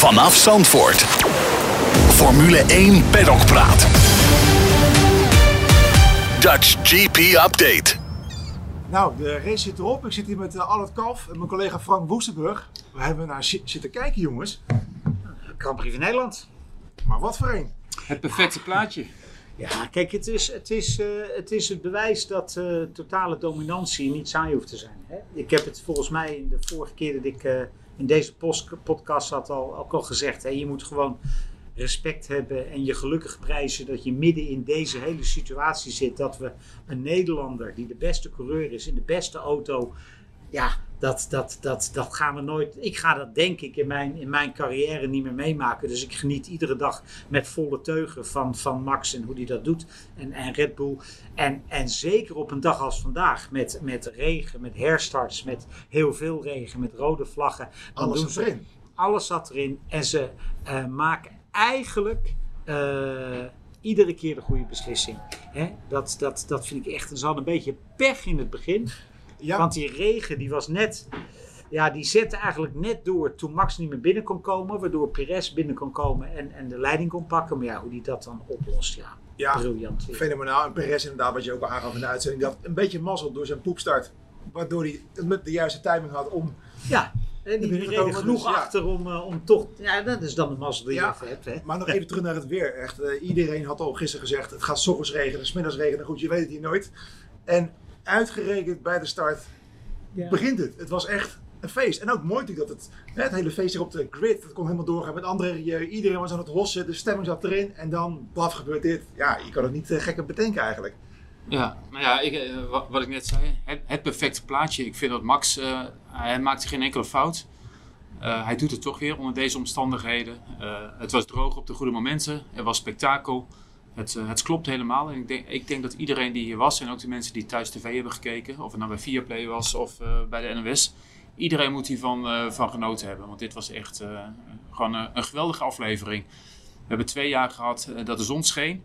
Vanaf Zandvoort. Formule 1 Paddock Praat. Dutch GP Update. Nou, de race zit erop. Ik zit hier met uh, Albert Kalf en mijn collega Frank Woestenburg. We hebben naar zi- zitten kijken, jongens. Grand Prix van Nederland. Maar wat voor een? Het perfecte plaatje. Ja, kijk, het is het, is, eh, het, is het bewijs dat eh, totale dominantie niet saai hoeft te zijn. Hè? Ik heb het volgens mij in de vorige keer dat ik eh, in deze podcast had al, ook al gezegd. Hè? Je moet gewoon respect hebben en je gelukkig prijzen dat je midden in deze hele situatie zit. Dat we een Nederlander die de beste coureur is in de beste auto. Ja, dat, dat, dat, dat gaan we nooit. Ik ga dat denk ik in mijn, in mijn carrière niet meer meemaken. Dus ik geniet iedere dag met volle teugen van, van Max en hoe hij dat doet. En, en Red Bull. En, en zeker op een dag als vandaag met, met regen, met herstarts, met heel veel regen, met rode vlaggen. Alles zat erin. Alles zat erin. En ze eh, maken eigenlijk eh, iedere keer de goede beslissing. Hè? Dat, dat, dat vind ik echt. Ze hadden een beetje pech in het begin. Ja, Want die regen die was net. Ja, die zette eigenlijk net door toen Max niet meer binnen kon komen. Waardoor Perez binnen kon komen en, en de leiding kon pakken. Maar ja, hoe die dat dan oplost, ja. ja Briljant. fenomenaal. En Perez inderdaad, wat je ook al aangaf in de uitzending, die had een beetje mazzel door zijn poepstart. Waardoor hij met de juiste timing had om... Ja, en die reden genoeg dus ja. achter om, eh, om toch. Ja, dat is dan de mazzel die je hebt. Hè? Maar nog even terug naar het weer. Echt, eh, iedereen had al gisteren gezegd, het gaat 's ochtends regenen, 's middags regenen. Goed, je weet het hier nooit. En uitgerekend bij de start Ja. begint het. Het was echt een feest. En ook mooi natuurlijk dat het, hè, het hele feest hier op de grid, dat kon helemaal doorgaan met andere Rieu. Iedereen was aan het hossen, de stemming zat erin. En dan, blaf, gebeurt dit. Ja, je kan het niet eh, gekker bedenken eigenlijk. Ja, nou ja, ik, eh, wa- wat ik net zei, het, het perfecte plaatje. Ik vind dat Max, eh, hij maakte geen enkele fout. Eh, hij doet het toch weer onder deze omstandigheden. Eh, het was droog op de goede momenten, er was spektakel. Het, eh, het klopt helemaal. En ik denk, ik denk dat iedereen die hier was, en ook de mensen die thuis tv hebben gekeken, of het nou bij Viaplay was of eh, bij de NOS, iedereen moet hiervan eh, van genoten hebben. Want dit was echt gewoon een, geweldige aflevering. We hebben twee jaar gehad eh, dat de zon scheen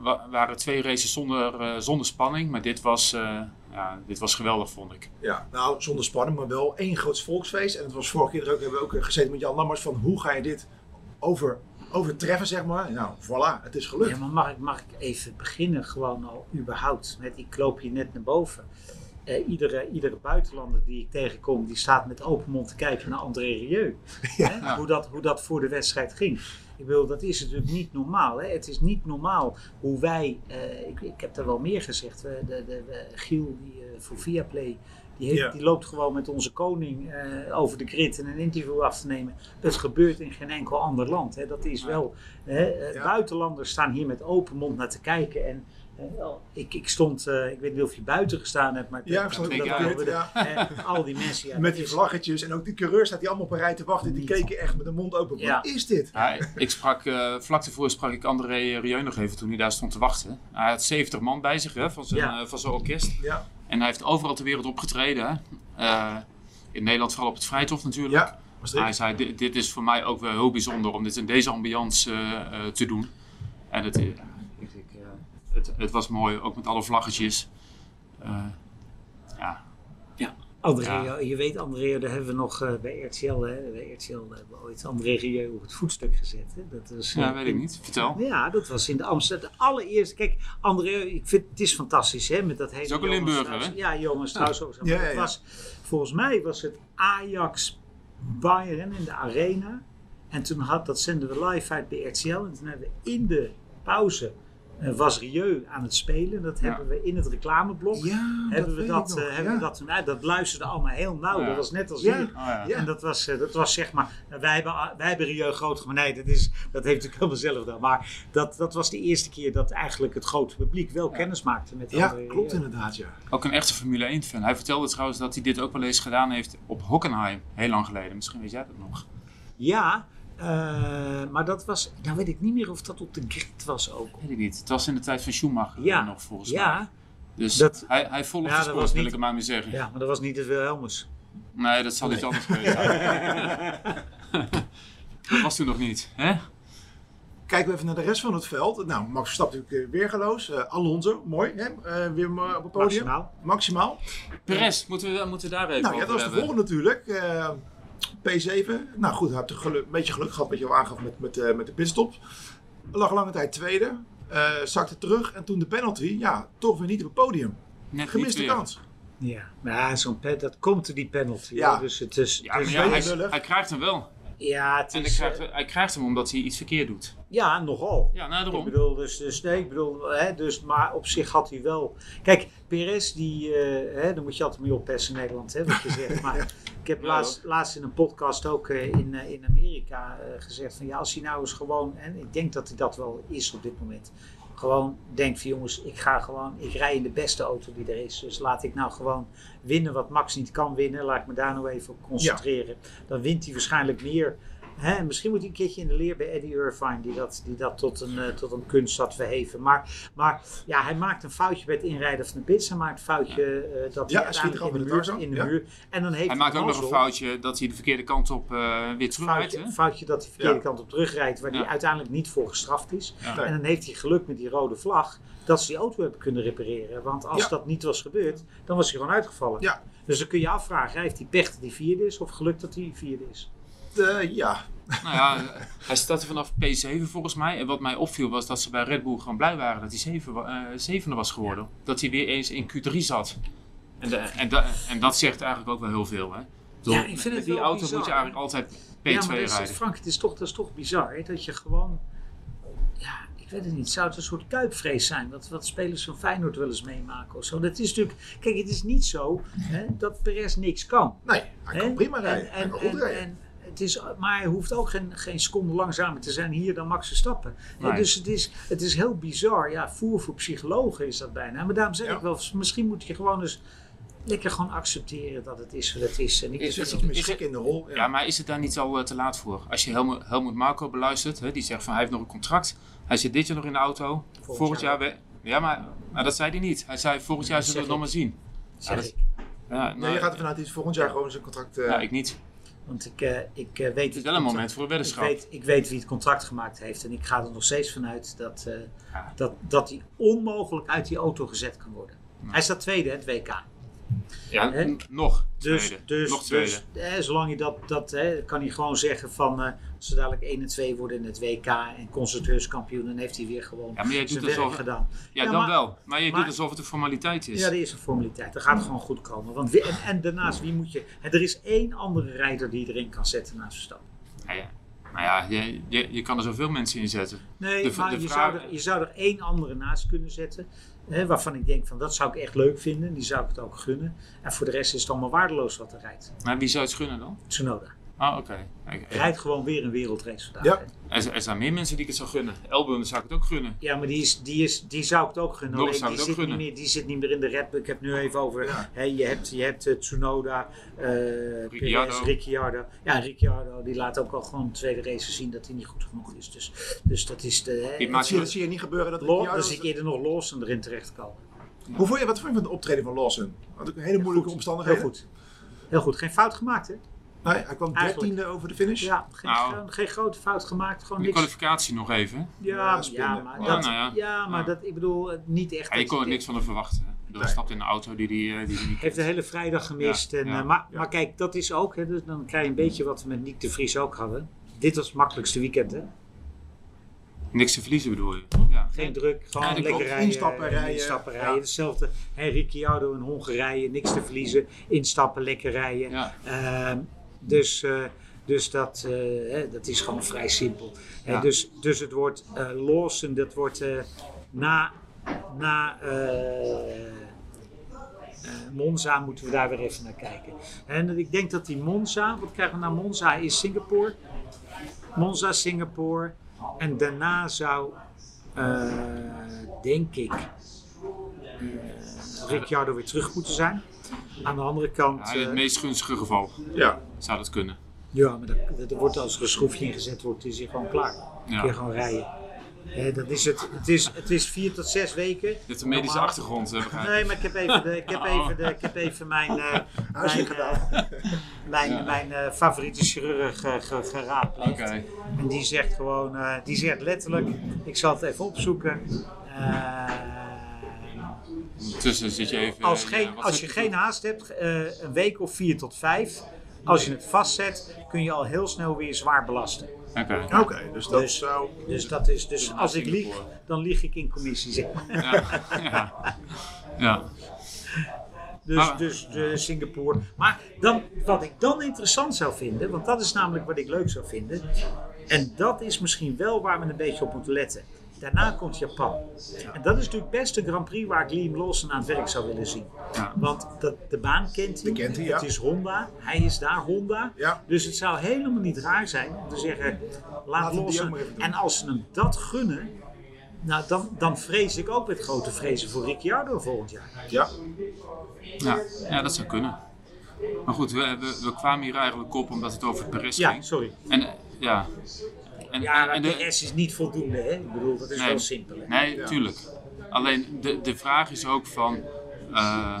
wa- waren twee races zonder, zonder spanning. Maar dit was, ja, dit was geweldig, vond ik. Ja, nou, zonder spanning, maar wel één groot volksfeest. En het was vorige keer ook, hebben we ook gezeten met Jan Lammers van hoe ga je dit over, overtreffen, zeg maar. Nou, voilà, het is gelukt. Ja, maar mag ik, mag ik even beginnen gewoon al überhaupt met ik loop hier net naar boven. Eh, iedere, iedere buitenlander die ik tegenkom, die staat met open mond te kijken naar André Rieu. Hè? Hoe, dat, hoe dat voor de wedstrijd ging. Ik bedoel, dat is natuurlijk niet normaal. Hè? Het is niet normaal hoe wij, eh, ik, ik heb daar wel meer gezegd, de, de, de- Giel die, eh, voor Viaplay, die, heeft, Ja. die loopt gewoon met onze koning eh, over de grid en een interview af te nemen. Het gebeurt in geen enkel ander land. Hè? Dat is wel, hè? eh, Ja. buitenlanders staan hier met open mond naar te kijken. En eh, al- ik, ik stond, eh, ik weet niet of je buiten gestaan hebt, maar Ja, ik stond de dat- ja. eh, al die mensen. Ja, met die vlaggetjes en ook die coureurs staat die allemaal op een rij te wachten. Die Niet. keken echt met de mond open. Ja. Wat is dit? Ja, ik sprak, eh, vlak daarvoor sprak ik André Rieu nog even toen hij daar stond te wachten. Hij had 70 man bij zich hè, van, zijn, Ja. van zijn orkest. En hij heeft overal ter wereld opgetreden. Eh, in Nederland vooral op het Vrijthof natuurlijk. ja. Hij zei, dit, dit is voor mij ook wel heel bijzonder om dit in deze ambiance eh, eh, te doen. En het, ik, ik, het, het was mooi, ook met alle vlaggetjes. Ja, André, Ja. je weet André, daar hebben we nog eh, bij RTL, hè, bij RTL hebben we ooit André Rieu op het voetstuk gezet. Hè. Dat was, ja, eh, weet ik niet. Vertel. Ja, dat was in de Amsterdam. De allereerste. Kijk, André, ik vind het is fantastisch hè, met dat hele. Is ook een Johan Limburger, Strauss- hè? Ja, Johan Strauss ook. zo. Ja, Maar ja. Was, volgens mij was het Ajax Bayern in de arena. En toen had, dat zenden we live uit bij RTL. En toen hebben we in de pauze eh, was Rieu aan het spelen. Dat Ja. hebben we in het reclameblok. Ja, hebben we dat, ik nog, eh, hebben we ja. dat uit. Dat luisterde allemaal heel nauw. Ja. Dat was net als Ja. hier. Oh, ja. Ja. En dat was, eh, dat was zeg maar, nou, wij hebben, wij hebben Rieu groot gemaakt. Nee, dat, is, dat heeft natuurlijk helemaal zelf gedaan. Maar dat, dat was de eerste keer dat eigenlijk het grote publiek wel kennis maakte met Ja, André klopt Rieu. inderdaad, ja. Ook een echte Formule 1 fan. Hij vertelde trouwens dat hij dit ook wel eens gedaan heeft op Hockenheim. Heel lang geleden. Misschien weet jij dat nog. Ja, eh, maar dat was, nou weet ik niet meer of dat op de grid was ook. Weet ik niet. Het was in de tijd van Schumacher Ja, nog volgens mij. ja, Dus Dat- hij, hij volgt Ja, de dat sport, was wil niet- ik er maar mee zeggen. ja, maar dat was niet het Wilhelmus. Nee, dat zal iets anders geweest zijn. dat was toen nog niet. Hè? Kijken we even naar de rest van het veld. Nou, Max Verstappen natuurlijk eh, weergeloos. Eh, Alonso, mooi. Hè? Eh, weer op het podium. Maximaal. Maximaal. Perez, moeten we, moeten we daar even Nou ja, dat was de volgende natuurlijk. Eh, P7. Nou goed, hij heeft een, geluk- een beetje geluk gehad wat je al aangaf met, met, eh, met de pitstop. Lag lange tijd tweede. eh, zakte terug en toen de penalty, ja, toch weer niet op het podium. Net Gemiste kans. Ja, maar zo'n pet, dat komt door die penalty. Ja. hoor. Dus het is, Ja, dus- ja, hij krijgt hem wel. Ja, het En hij is, krijgt, eh, hij krijgt hem omdat hij iets verkeerd doet. ja, nogal. Ja, nou Ik daarom. bedoel, dus, dus nee, ik bedoel, hè, dus, maar op zich had hij wel. Kijk, Perez, die, eh, hè, daar moet je altijd mee oppassen in Nederland, hè, wat je zegt. Maar ik heb Ja, laatst, laatst in een podcast ook eh, in, in Amerika gezegd: van ja, als hij nou eens gewoon, en ik denk dat hij dat wel is op dit moment. Gewoon denkt van jongens, ik ga gewoon, ik rij in de beste auto die er is. Dus laat ik nou gewoon winnen wat Max niet kan winnen. Laat ik me daar nou even op concentreren. Dan wint hij waarschijnlijk meer. Misschien moet hij een keertje in de leer bij Eddie Irvine, die dat, die dat tot, een, eh, tot een kunst had verheven. Maar, maar ja, hij maakt een foutje bij het inrijden van de pits. Hij maakt een foutje eh, dat Ja, hij schiet er in de, af in de muur, in de ja. muur. En dan heeft Hij maakt ook nog een foutje dat hij de verkeerde kant op eh, weer terugrijdt. Foutje, hè? foutje dat hij de verkeerde Ja. kant op terugrijdt, waar Ja. hij uiteindelijk niet voor gestraft is. En dan heeft hij geluk met die rode vlag dat ze die auto hebben kunnen repareren. Want als Ja. dat niet was gebeurd, dan was hij gewoon uitgevallen. Ja. Dus dan kun je afvragen, heeft hij pech dat hij vierde is of geluk dat hij vierde is? Eh, ja, Nou ja, hij startte vanaf P7 volgens mij. En wat mij opviel was dat ze bij Red Bull gewoon blij waren dat hij zeven, eh, zevende was geworden. Dat hij weer eens in Q3 zat. En, de- en, da- en dat zegt eigenlijk ook wel heel veel. Hè? Bedoel, Ja, ik vind het die wel auto bizar, moet je eigenlijk altijd P2 ja, maar dat is, rijden. Frank, het is toch, dat is toch bizar hè? dat je gewoon, ja, ik weet het niet, zou het een soort kuipvrees zijn? Wat, wat spelers van Feyenoord wel eens meemaken of zo? Dat is natuurlijk, kijk, het is niet zo hè, dat Perez niks kan. nee, hij Hè? kan prima rijden. En, en, rijden. en het is, maar hij hoeft ook geen, geen seconde langzamer te zijn hier dan Max Verstappen. Nee. Dus het is, het is heel bizar. Ja, voer voor psychologen is dat bijna. Maar daarom zeg Ja. ik wel, misschien moet je gewoon eens lekker gewoon accepteren dat het is wat het is. En ik Is- Zit is- is het- in de rol. Ja. Ja, maar is het daar niet al eh, te laat voor? Als je Helmut, Helmut Marco beluistert, hè, die zegt van hij heeft nog een contract. Hij zit dit jaar nog in de auto. Volgend, jaar jaar... we- ja, maar, maar dat zei hij niet. Hij zei volgend jaar zullen we het nog maar zien. zeg dat- ik. Ja, nee, nou, je gaat ervan uit dat hij volgend jaar gewoon zijn contract... eh, ja, ik niet. Want ik, eh, ik eh, weet... Het is wel een moment voor een Ik weddenschap. weet, ik weet wie het contract gemaakt heeft. En ik ga er nog steeds vanuit dat, Ja. dat, dat hij onmogelijk uit die auto gezet kan worden. Hij staat tweede, het WK. Ja, Hè? nog Dus, tweede. dus, nog tweede. dus eh, zolang je dat, dat hè, kan hij gewoon zeggen van eh, als ze dadelijk 1 en 2 worden in het WK en constructeurskampioen, dan heeft hij weer gewoon ja, maar jij doet zijn alsof... werk gedaan. Ja, Ja, dan maar- wel. Maar je maar- doet alsof het een formaliteit is. Ja, dat is een formaliteit. Dat gaat gewoon goed komen. Want wie- en, en daarnaast, wie moet je. Er is één andere rijder die erin kan zetten naast Verstappen. Ja, ja. Maar ja, je, je, je kan er zoveel mensen in zetten. Nee, De maar de je, vraag- zou er, je zou er één andere naast kunnen zetten. Hè, waarvan ik denk van dat zou ik echt leuk vinden. Die zou ik het ook gunnen. En voor de rest is het allemaal waardeloos wat er rijdt. Maar wie zou het gunnen dan? Tsunoda. Ah, oké. Rijdt gewoon weer een wereldrace vandaag. Ja. Er, er zijn meer mensen die ik het zou gunnen. Elbum zou ik het ook gunnen. Ja, maar die, is, die, is, die zou ik het ook gunnen. Norris Alleen zou die, ik het zit ook niet gunnen. meer, die zit niet meer in de Red Bull. Ik heb nu even over. Ja. Hè, je hebt, je hebt eh, Tsunoda, eh Ricciardo. Perez, Ricciardo. Ja, Ricciardo die laat ook al gewoon de tweede race zien dat hij niet goed genoeg is. Dus, dus dat is de. Die Dat maakt zie, je, je... dat zie je niet gebeuren. Dat Ricciardo- dan zie ik eerder nog los en erin terechtkomen. Hoe vond je, wat vond je van de optreden van Lawson? Had ook een hele moeilijke Heel omstandigheden. goed. Heel goed. Geen fout gemaakt, hè? Nee, hij kwam dertiende over de finish. Ja, geen, Nou. geen, geen grote fout gemaakt. Gewoon De niks. kwalificatie nog even. Ja, Ja, ja, spinnen. maar, Ja, dat, nou ja. ja, maar Ja. dat, ik bedoel, eh, niet echt. Ja, je dat kon er niks van hem verwachten. Ik Hij Nee. stapt in een auto die die, eh, die, heeft de hele vrijdag gemist. Ja, en, ja. eh, maar, Ja. maar kijk, dat is ook, hè, dus dan krijg je een beetje wat we met Nick de Vries ook hadden. Dit was het makkelijkste weekend, hè? Niks te verliezen bedoel je? Ja. Geen druk, gewoon Ja, lekker klopt. rijden. Instappen, rijden. Instappen, Ja. rijden. Hetzelfde, hè, Ricciardo in Hongarije, niks te verliezen. Instappen, lekker rijden. Ja. Dus eh, dus dat, eh, hè, dat is gewoon vrij simpel. Ja. dus, dus het wordt eh Lawson, dat wordt na, na Monza moeten we daar weer even naar kijken. En ik denk dat die Monza, wat krijgen we na Monza, is Singapore. Monza, Singapore. En daarna zou, denk ik, eh Ricciardo weer terug moeten zijn. Aan de andere kant... Ja, in het eh, meest gunstige geval Ja. zou dat kunnen. ja, maar dat, dat wordt als er een schroefje ingezet wordt, is hij gewoon klaar. Ja. Kun je gewoon rijden. Hè, dat is het. Het is, het is vier tot zes weken. Je hebt een medische Normaal- achtergrond, eh, begrijp ik. Nee, maar ik heb even, de, ik heb even, de, ik heb even mijn, eh, mijn, eh, mijn, Ja. mijn eh, favoriete chirurg eh, ge- geraadpleegd. Oké. En die zegt gewoon, eh, die zegt letterlijk, ik zal het even opzoeken. Ondertussen zit je even... als eh, geen, ja, wat als zit je geen haast hebt, eh, een week of vier tot vijf, Als je het vastzet, kun je al heel snel weer zwaar belasten. Oké. Oké, dus dat Dus- zou... Dus, dat is, dus als ik lieg, dan lieg ik in commissie. zeg maar. Ja. ja. ja. Dus, Maar- dus eh, Singapore. Maar dan, wat ik dan interessant zou vinden, want dat is namelijk wat ik leuk zou vinden. En dat is misschien wel waar we een beetje op moeten letten. Daarna komt Japan. En dat is natuurlijk best een Grand Prix waar ik Liam Lawson aan het werk zou willen zien. Ja. Want dat, de baan kent hij. Die kent hij, ja. Het is Honda. Hij is daar Honda. Ja. Dus het zou helemaal niet raar zijn om te zeggen, laat Laten we die ook Lawson. En als ze hem dat gunnen, nou, dan, dan vrees ik ook met grote vrezen voor Ricciardo volgend jaar. Ja, Ja. ja, dat zou kunnen. Maar goed, we, we, we kwamen hier eigenlijk op omdat het over Perez Ja, ging. sorry. En ja. En, Ja, en de de, S is niet voldoende, hè? Ik bedoel, dat is Nee. wel simpel. Hè? Nee, Ja. tuurlijk. Alleen de, de vraag is ook van. eh,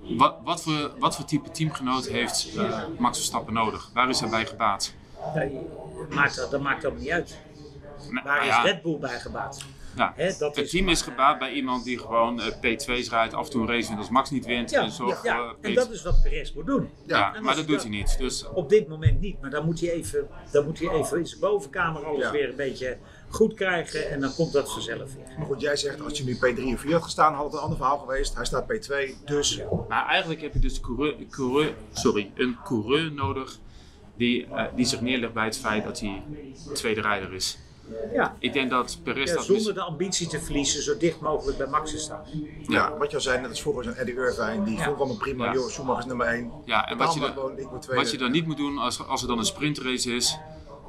wat, wat, voor, wat voor type teamgenoot heeft eh, Max Verstappen nodig? Waar is hij bij gebaat? Nee, dat, maakt, dat, dat maakt helemaal niet uit. Nou, Waar is ja, Red Bull bij gebaat? Ja. Hè, dat Het is, team is gebaat bij iemand die gewoon eh, P2's rijdt, af en toe een race wint als Max niet wint. ja, en ja, voor en P2. dat is wat Perez moet doen. Ja, maar dat doet hij niet. Dus Op dit moment niet, maar dan moet hij even, dan moet hij even in zijn bovenkamer alles Ja. weer een beetje goed krijgen en dan komt dat vanzelf weer. maar goed, jij zegt als je nu P3 of 4 had gestaan, had het een ander verhaal geweest. Hij staat P2, dus... Maar eigenlijk heb je dus coureur, coureur, sorry, een coureur nodig die, eh, die zich neerlegt bij het feit dat hij tweede rijder is. Ja, Ik denk dat Perez ja dat mis- zonder de ambitie te verliezen zo dicht mogelijk bij Max te staan. Ja, wat je al zei, net als vroeger zo'n Eddie Irvine, die Ja. vond allemaal prima. Ja. Joh, Schumacher is nummer 1. Ja, en wat je, dan, gewoon, wat je dan niet moet doen als, als er dan een sprintrace is,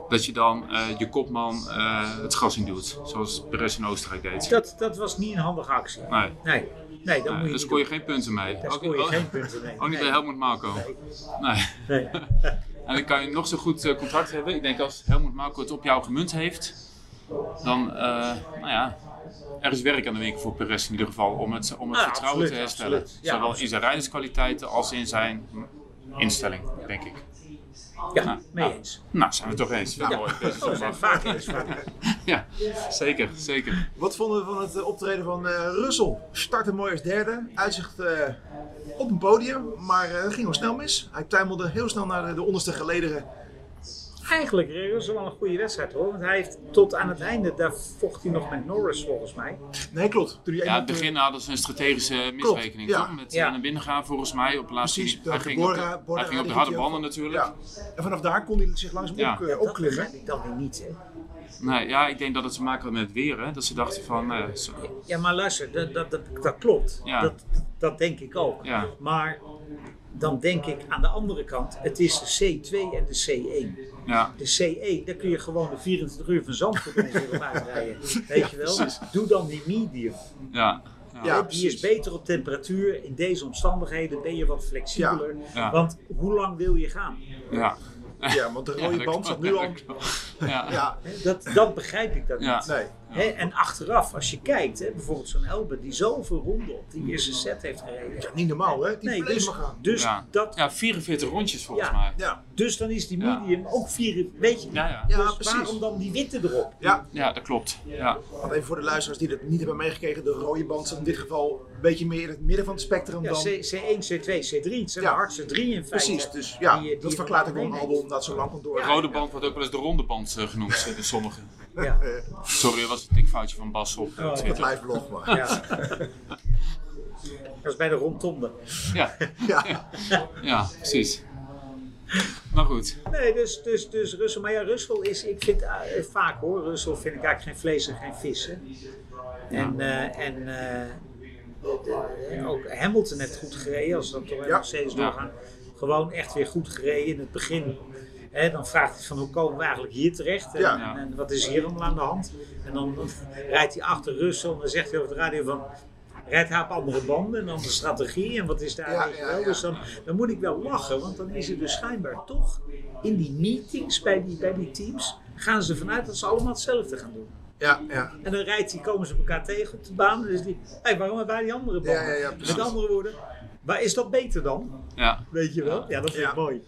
dat je dan eh, je kopman eh, het gas in doet. Zoals Perez in Oostenrijk deed. Dat, dat was niet een handige actie. Nee, Nee, nee dat nee, moet je daar niet scoor je doen. geen punten mee. Daar Ook, scoor je ook- geen punten mee. ook niet Nee. bij Helmut Marko. Nee. Nee. Nee. En dan kan je nog zo goed eh, contract hebben. Ik denk als Helmut Marko het op jou gemunt heeft, dan, eh, nou ja, er is werk aan de winkel voor Perez in ieder geval om het, om het Ja, vertrouwen absoluut, te herstellen. Ja, Zowel in zijn rijderskwaliteiten als in zijn instelling, denk ik. Ja, Nou, mee nou. eens. Nou, zijn we toch eens. Ja. Mooi, deze Oh, zijn vaak eens. vaak. Ja, zeker, zeker. Wat vonden we van het eh, optreden van eh Russell? Startte mooi als derde, uitzicht eh, op een podium, maar eh, het ging wel snel mis. Hij tuimelde heel snel naar de, de onderste gelederen. Eigenlijk Russell wel een goede wedstrijd hoor. Want hij heeft tot aan het einde, daar vocht hij nog met Norris volgens mij. Nee, klopt. Toen hij Ja, in het begin hadden ze een strategische misrekening, ja. toch? Met Ja. eh, naar binnen gaan volgens mij op de laatste Precies, Hij ging op de, hij ging op de harde banden natuurlijk. Ja. En vanaf daar kon hij zich langzaam Ja. op, eh, Dat opklimmen. begrijp ik dan weer niet. Hè. Nee, ja, ik denk dat het te maken had met het weer. Hè? Dat ze dachten van, eh, zo- Ja, maar luister, dat, dat, dat, dat klopt. Ja. Dat, dat denk ik ook. ja, Maar dan denk ik aan de andere kant, het is de C2 en de C1. ja, De C1, daar kun je gewoon de 24 uur van Zandvoort mee zullen uitrijden. Weet je wel? Precies. Doe dan die medium. ja. Ja, die is beter op temperatuur. In deze omstandigheden ben je wat flexibeler. Ja. Want hoe lang wil je gaan? ja. Ja, want de rode band zat nu al... Ja, Ja, Dat, dat begrijp ik dan Ja. niet. nee. Hè, en achteraf, als je kijkt, hè, bijvoorbeeld zo'n Elbe die zoveel ronden op die eerste set heeft gereden. Niet normaal, hè? Die Nee, bleef dus, maar gaan. dus, Ja. dat, ja, 44 rondjes volgens Ja. mij. Ja, dus dan is die Ja. medium ook vier, weet je. Ja, ja. ja dus precies. waarom dan die witte erop? Ja, Ja, dat klopt. Ja, want even voor de luisteraars die dat niet hebben meegekregen. De rode band zat in dit geval een beetje meer in het midden van het spectrum Ja, dan... C, C1, C2, C3. Het zijn Ja. de hardste drie in feite. Precies, dus ja, Die die dat verklaart ook gewoon waarom meeneemt. Albon dat zo lang kon door. de rode band wordt ook wel eens de ronde band eh, genoemd, eh, door sommigen. Ja. Sorry, dat was een tikfoutje van Bas op eh, Oh, Het Twitter. live vlog, maar. Ja. Dat is bij de rondtonde. Ja, Ja, ja, precies. Maar goed, Nee, dus, dus, dus Russell. Maar ja, Russell is, ik vind eh, vaak hoor, Russell vind ik eigenlijk geen vlees en geen vis. Hè. En, eh, en eh, eh, ook Hamilton heeft goed gereden, als we dan toch even Ja. Mercedes Ja. doorgaan. Gewoon echt weer goed gereden in het begin. Hè, dan vraagt hij van hoe komen we eigenlijk hier terecht en, Ja. en, en wat is hier allemaal aan de hand. En dan rijdt hij achter Russell en dan zegt hij over de radio van rijdt hij op andere banden en dan de strategie en wat is daar, Ja, weet je ja, wel. ja. Dus dan, dan moet ik wel lachen, want dan is het dus schijnbaar toch in die meetings bij die, bij die teams gaan ze ervan uit dat ze allemaal hetzelfde gaan doen. ja, ja. En dan rijdt hij, komen ze elkaar tegen op de baan en dan is die, hey, waarom hebben wij die andere banden? Ja, ja, ja, precies. Met andere woorden, waar is dat beter dan? ja. Weet je wel? Ja, dat vind ik Ja. mooi.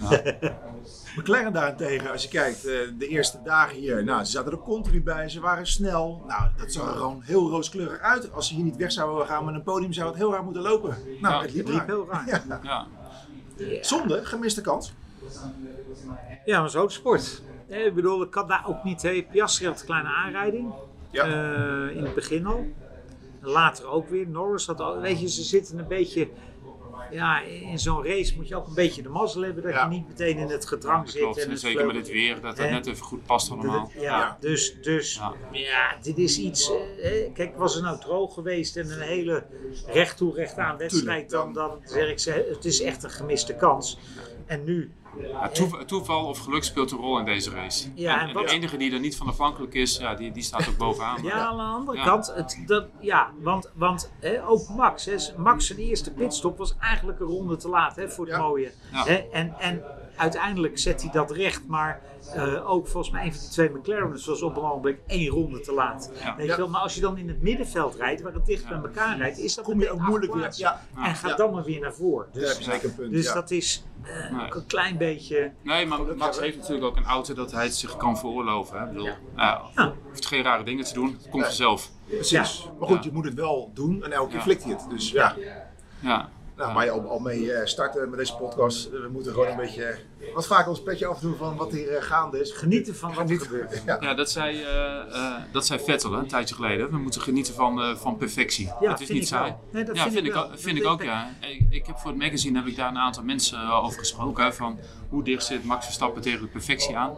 McLaren daarentegen, als je kijkt, eh, de eerste dagen hier, nou, ze zaten er continu bij, ze waren snel. Nou, dat zag er gewoon heel rooskleurig uit. Als ze hier niet weg zouden gaan met een podium, zou het heel raar moeten lopen. Nou, Ja, het liep Het liep raar. heel raar. Ja, ja. Zonde, gemiste kans. Ja, maar zo sport. Ik bedoel, ik kan daar ook niet... Hey, Piastri had een kleine aanrijding. Ja. Eh, in het begin al. Later ook weer. Norris had al... Weet je, ze zitten een beetje... Ja, in zo'n race moet je ook een beetje de mazzel hebben dat Ja. je niet meteen in het gedrang zit. Klopt, en en het zeker met dit weer, dat het net even goed past allemaal. Ja, Ja. dus, dus Ja. ja. dit is iets. eh, kijk, was het nou droog geweest en een hele recht toe, recht aan wedstrijd, dan, dan zeg ik ze, het is echt een gemiste kans. En nu, Ja, toeval, toeval of geluk speelt een rol in deze race. Ja, en, en en wat- de enige die er niet van afhankelijk is, ja, die, die staat ook bovenaan. ja, aan de andere Ja. kant, het, dat, ja, want, want hè, ook Max, hè, Max zijn eerste pitstop was eigenlijk een ronde te laat hè, voor het Ja. mooie. Ja. Hè, en, en uiteindelijk zet hij dat recht, maar eh, ook volgens mij een van die twee McLaren's was op een ogenblik één ronde te laat. Ja. Weet je Ja. wel? Maar als je dan in het middenveld rijdt, waar het dicht bij elkaar rijdt, is dat Kom je ook moeilijk weer. En ga Ja. dan maar weer naar voren. Dus, zeker punt. dus ja. dat is eh, Nee. ook een klein beetje. Nee, maar Max hebben. heeft natuurlijk ook een auto dat hij het zich kan veroorloven. Hè? Ik bedoel, Ja. Ja. hoeft geen rare dingen te doen, het komt Nee. vanzelf. Precies. Maar goed, Ja. je moet het wel doen en elke keer Ja. flikt hij het. Dus ja. Ja. Nou, waar je al, al mee eh, starten met deze podcast. We moeten gewoon een beetje eh, wat vaker ons petje afdoen van wat hier eh, gaande is. Genieten van wat er gebeurt. Ja. Ja, dat zei, eh, eh, dat zei Vettel hè, een tijdje geleden. We moeten genieten van, eh, van perfectie. Ja, het is vind niet saai. Nee, dat ja, vind vind, ik wel. Dat vind ik ook, ik. ja. Ik, ik heb voor het magazine heb ik daar een aantal mensen eh, over gesproken. Hè, van hoe dicht zit Max Verstappen tegen de perfectie aan?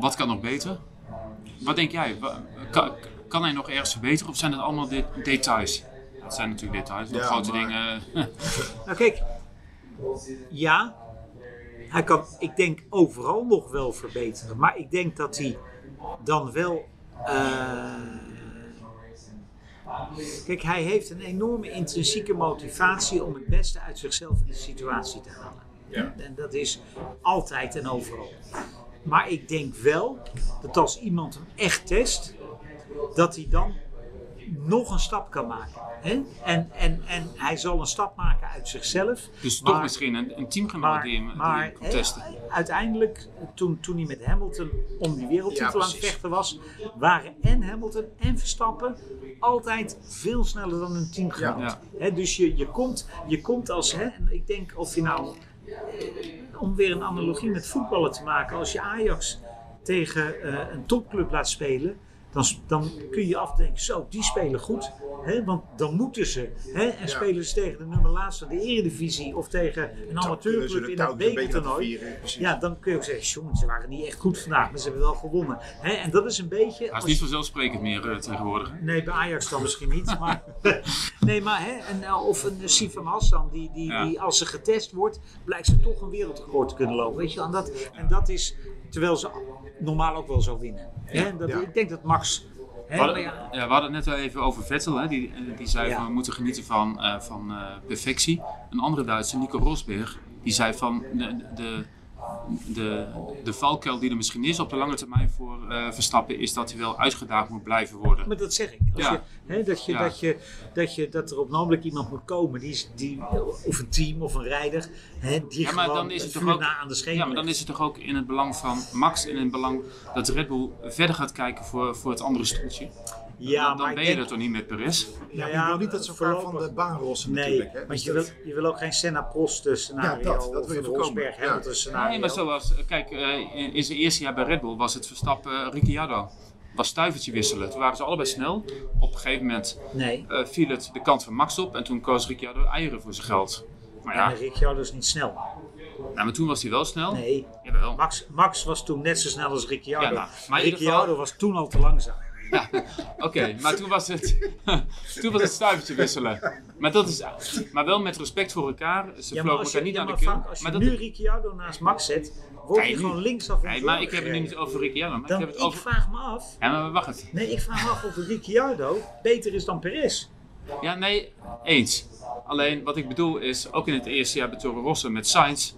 Wat kan nog beter? Wat denk jij? Kan, kan hij nog ergens verbeteren of zijn het allemaal de- details? Het zijn natuurlijk details, Ja, grote maar- dingen. Nou kijk, ja, hij kan, ik denk overal nog wel verbeteren. Maar ik denk dat hij dan wel. eh, kijk, hij heeft een enorme intrinsieke motivatie om het beste uit zichzelf in de situatie te halen. Ja. En dat is altijd en overal. Maar ik denk wel dat als iemand hem echt test, dat hij dan nog een stap kan maken. Hè? En, en, en hij zal een stap maken uit zichzelf. dus maar- toch misschien een, een teamgenoot Maar, die hem, die maar hem kon hè, testen. uiteindelijk, toen, toen hij met Hamilton om die wereldtitel Ja, aan het vechten was, waren en Hamilton en Verstappen altijd veel sneller dan hun teamgenoot. Ja. Hè, dus je, je, komt, je komt als, hè, en ik denk of je nou, eh, om weer een analogie met voetballen te maken, als je Ajax tegen eh, een topclub laat spelen, dan, dan kun je afdenken, zo, die spelen goed. Hè, want dan moeten ze. Hè, en Ja. spelen ze tegen de nummer laatste van de eredivisie of tegen een amateurclub in het een bekertoernooi. Ja, dan kun je ook zeggen, jongen, ze waren niet echt goed vandaag, maar ze hebben wel gewonnen. Hè, en dat is een beetje... Hij is als niet vanzelfsprekend meer eh, tegenwoordig. Nee, bij Ajax dan misschien niet. Maar, nee, maar hè, en, eh, of een Sifan Hassan, die, die, Ja. die als ze getest wordt, blijkt ze toch een wereldrecord te kunnen lopen. Weet je? En, dat, en dat is, terwijl ze normaal ook wel zou winnen. Hè, en dat, Ja. Ik denk dat Max... Hè, We hadden, ja, ja, we hadden het net al even over Vettel. Hè? Die, eh, die zei Ja. van we moeten genieten van, eh, van eh, perfectie. Een andere Duitser, Nico Rosberg, die zei van de, de, de, de valkuil die er misschien is op de lange termijn voor eh, Verstappen is dat hij wel uitgedaagd moet blijven worden. maar dat zeg ik. Als Ja. je, hè, dat, je, Ja. dat, je, dat, je, dat er op namelijk iemand moet komen, die, die, of een team of een rijder, hè, die Ja, maar gewoon dan is het toch ook, na aan de ja, maar dan is het toch ook in het belang van Max en in het belang dat Red Bull verder gaat kijken voor, voor het andere stoeltje. Ja, dan maar ik ben je denk- er toch niet met Perez? Ja, maar Ja, je wil niet dat ze elkaar van de baan rossen Nee, natuurlijk. Hè? want je wil, dat- je wil ook geen Senna-Prost scenario Ja, dat- dat of wil je een voorkomen. Rosberg-Hamilton Ja. scenario. Nee, maar zoals, kijk, eh, in, in zijn eerste jaar bij Red Bull was het Verstappen uh, Ricciardo. Was stuivertje wisselen. Toen waren ze allebei snel. Op een gegeven moment Nee, eh, viel het de kant van Max op en toen koos Ricciardo eieren voor zijn geld. Maar ja, en Ricciardo is niet snel. nou, maar toen was hij wel snel. Nee, Jawel. Max, Max was toen net zo snel als Ricciardo. Ja, nou, maar Ricciardo geval- was toen al te langzaam. Oké, maar toen was het, toen was het stuivertje wisselen. Maar, dat is, maar wel met respect voor elkaar. Ze Ja, maar vlogen elkaar niet ja, aan de maar keel. Frank, als je Maar dat, nu Ricciardo naast Max zet, word je gewoon linksaf nee, maar ik heb het nu niet over Ricciardo. Maar Dan, ik heb het over... vraag me af. Ja, maar wacht. Nee, ik vraag me af of Ricciardo beter is dan Perez. Ja, nee, eens. Alleen wat ik bedoel is, ook in het eerste jaar bij Toro Rosso met Sainz,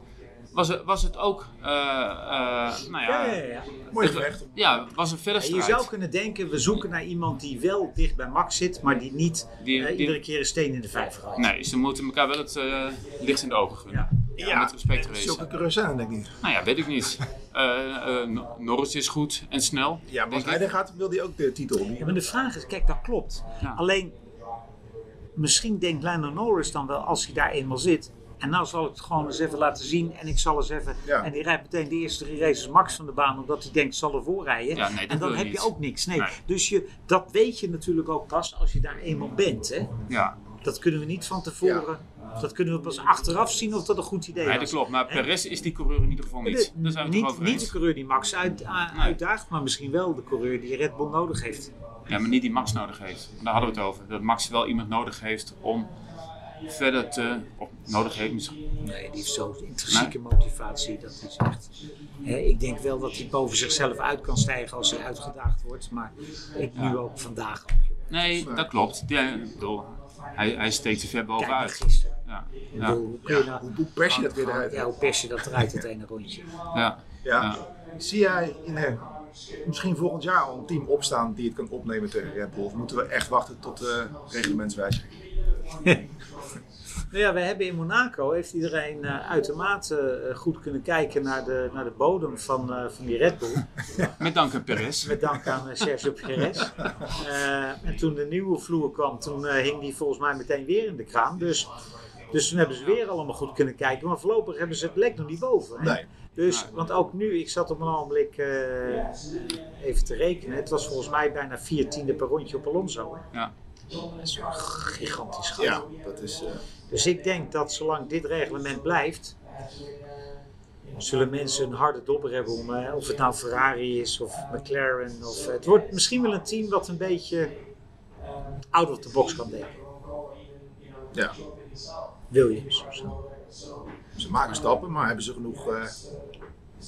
was het, was het ook, eh, eh, nou Ja, ja, ja, ja. Mooi ja, was een verre En je strijd. zou kunnen denken, we zoeken naar iemand die wel dicht bij Max zit, maar die niet Die- eh, die- iedere keer een steen in de vijver gooit. Nee, ze moeten elkaar wel het licht in de ogen gunnen. Ja. Ja, met respect Zulke racen. zijn er denk ik. Nou ja, weet ik niet. Nor- Norris is goed en snel. Ja, maar als hij er gaat, wil hij ook de titel. Ja, maar de vraag is, kijk, dat klopt. Ja. Alleen, misschien denkt Lando Norris dan wel, als hij daar eenmaal zit, En nou zal ik het gewoon eens even laten zien. En ik zal eens even. Ja. En die rijdt meteen de eerste drie races max van de baan. Omdat hij denkt, zal ervoor rijden. Ja, nee, en dan heb je ook niks. Nee. Nee. Dus je, dat weet je natuurlijk ook pas als je daar eenmaal bent. Hè? Ja, Dat kunnen we niet van tevoren. Dat kunnen we pas achteraf zien of dat een goed idee nee, was. dat klopt. Maar Perez is die coureur in ieder geval niet. Zijn we niet, niet de coureur die Max uit, Nee. uitdaagt, maar misschien wel de coureur die Red Bull nodig heeft. Ja, maar niet die Max nodig heeft. Daar hadden we het over. Dat Max wel iemand nodig heeft om verder te... Of nodig heeft misschien. Nee, die heeft zo'n intrinsieke motivatie dat hij zegt. Hè, ik denk wel dat hij boven zichzelf uit kan stijgen als hij uitgedaagd wordt, maar ik nu ook vandaag. Nee, dat klopt. Ja, bedoel, hij, hij steekt er ver bovenuit. gisteren. Ja, ja, bedoel, hoe kun je nou- Hoe, hoe pers je dat weer eruit? Ja, hoe pers je dat eruit, het ene rondje. ja. Ja. Ja. Zie jij in, eh, misschien volgend jaar al een team opstaan die het kan opnemen tegen Red Bull? Of moeten we echt wachten tot de reglementswijziging? Nou ja, we hebben in Monaco, heeft iedereen eh, uitermate eh, goed kunnen kijken naar de, naar de bodem van, eh, van die Red Bull. Met dank aan Perez. Met dank aan Sergio Perez. Eh, en toen de nieuwe vloer kwam, toen eh, hing die volgens mij meteen weer in de kraan. Dus, dus toen hebben ze weer allemaal goed kunnen kijken. Maar voorlopig hebben ze het lek nog niet boven. Hè? Nee. Dus, want ook nu, ik zat op een ogenblik eh, even te rekenen. Het was volgens mij bijna vier tiende per rondje op Alonso. hè. Ja. Dat is een gigantisch gat. Ja, dat is. eh, Dus ik denk dat zolang dit reglement blijft, zullen mensen een harde dobber hebben om, eh, of het nou Ferrari is of McLaren. Of, het wordt misschien wel een team dat een beetje out of the box kan denken. ja. Williams of zo. Ze maken stappen, maar hebben ze genoeg eh,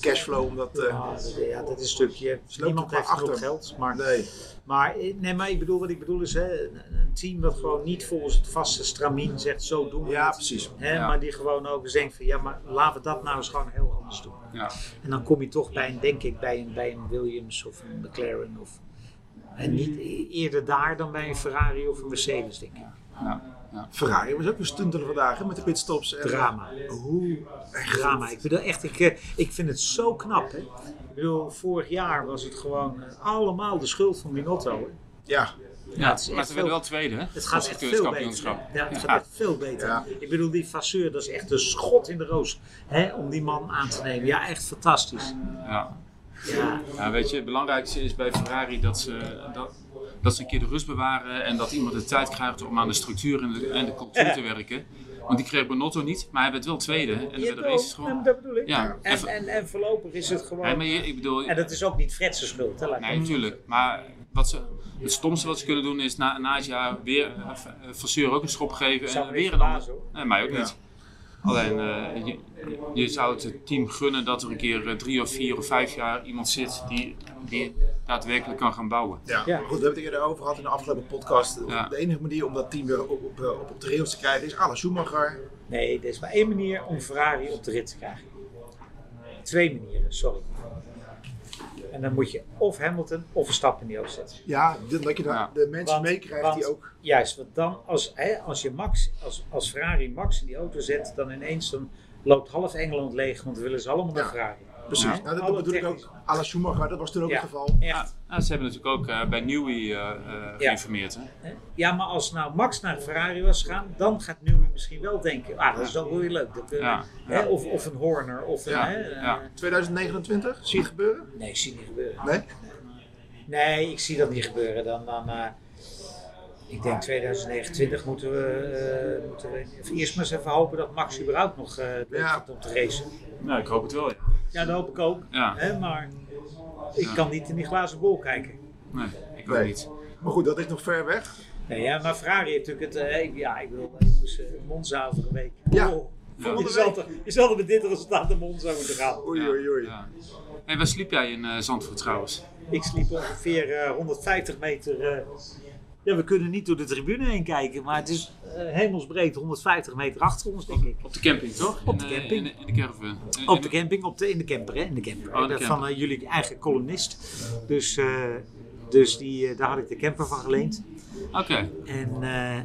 cashflow om dat. eh, Ja, dat, ja, dat is een stukje. Niemand heeft genoeg geld. Maar, nee. maar, eh, nee, maar ik bedoel, wat ik bedoel is hè, een, team dat gewoon niet volgens het vaste stramien zegt: zo doen we Ja, het. precies. Hè, Ja. Maar die gewoon ook eens denkt van ja, maar laten we dat nou eens gewoon heel anders doen. Ja. En dan kom je toch bij een, denk ik, bij een, bij een Williams of een McLaren. Of, en niet e- eerder daar dan bij een Ferrari of een Mercedes, denk ik. Ja. Ferrari was ook weer stuntelen vandaag hè, met de pitstops. En, Drama. Hoe? Drama. Ik bedoel echt, ik, eh, ik vind het zo knap. Hè? Ik bedoel, vorig jaar was het gewoon allemaal de schuld van Binotto. Hè? Ja, Ja, het maar ze werden wel tweede, hè? Het gaat echt veel beter. kampioenschap. Ja, het gaat echt veel beter. Ja. Ik bedoel, die Vasseur, dat is echt een schot in de roos. Hè, om die man aan te nemen. Ja, echt fantastisch. Ja. Ja, Ja, weet je, het belangrijkste is bij Ferrari dat ze, dat, dat ze een keer de rust bewaren en dat iemand de tijd krijgt om aan de structuur en de, en de cultuur te werken. Want die kreeg Bonotto niet, maar hij werd wel tweede en werden races toch? Ja, gewoon. dat bedoel ik. Ja, En, en, en voorlopig is het gewoon... Nee, maar je- ik bedoel, En dat is ook niet Fred's schuld. Hè, nee, natuurlijk. Maar wat ze, het stomste wat ze kunnen doen is na, na het jaar weer uh, ook een schop geven Zou en weer een ander. Nee, mij ook Ja. niet. Alleen, eh, je, je zou het team gunnen dat er een keer drie of vier of vijf jaar iemand zit die, die daadwerkelijk kan gaan bouwen. ja. Goed, we hebben het eerder over gehad in de afgelopen podcast. Ja. De enige manier om dat team weer op, op, op, op de rails te krijgen is la Schumacher. Nee, er is maar één manier om Ferrari op de rit te krijgen. Twee manieren, sorry. En dan moet je of Hamilton of Verstappen in die auto zetten. Ja, dat je daar Ja. de mensen meekrijgt die ook. Juist, want dan als, hè, als je Max, als, als Ferrari Max in die auto zet, dan ineens dan loopt half Engeland leeg, want dan willen ze allemaal naar. Ferrari. Precies. Nou, dat, Alle bedoel ik ook à la Schumacher. Dat was toen ook Ja. het geval. Ja, Echt. nou, ze hebben natuurlijk ook eh, bij Newey eh eh, geïnformeerd. Hè? Hè? Ja, maar als nou Max naar Ferrari was gegaan, dan gaat Newey misschien wel denken, ah, dat is wel weer leuk. Dat, Ja, hè. Of, of een Horner, of een... Ja, Hè, eh, ja. 2029, zie je het gebeuren? Nee, ik zie het niet gebeuren. Nee? Nee, ik zie dat niet gebeuren. Dan, dan, ik denk 2029 moeten we, eh, moeten we even eerst maar eens even hopen dat Max überhaupt nog eh leuk Ja. om te racen. Nou, ik hoop het wel. Ja. Ja, dat hoop ik ook. Ja. Hè, maar ik kan niet in die glazen bol kijken. Nee, ik ook Nee. niet. Maar goed, dat is nog ver weg. Nee, ja, maar Ferrari heeft natuurlijk het... eh, ik- ja, ik bedoel, jongens, Monza over een week. Ja. Oh, Ja. Je, zal toch, je zal er met dit resultaat naar Monza moeten gaan. Oei, oei, oei. Ja. Hey, waar sliep jij in eh, Zandvoort trouwens? Ik sliep ongeveer eh, 150 meter... ja, we kunnen niet door de tribune heen kijken, maar het is eh, hemelsbreed 150 meter achter ons, denk ik. Op de camping, toch? Op de In, eh, camping. In, in de caravan. In- Op de camping, op de, in de camper, hè? In de camper. Oh, de Dat camper. Van eh, jullie eigen columnist. Dus, eh, dus die, eh, daar had ik de camper van geleend. Oké. En, eh,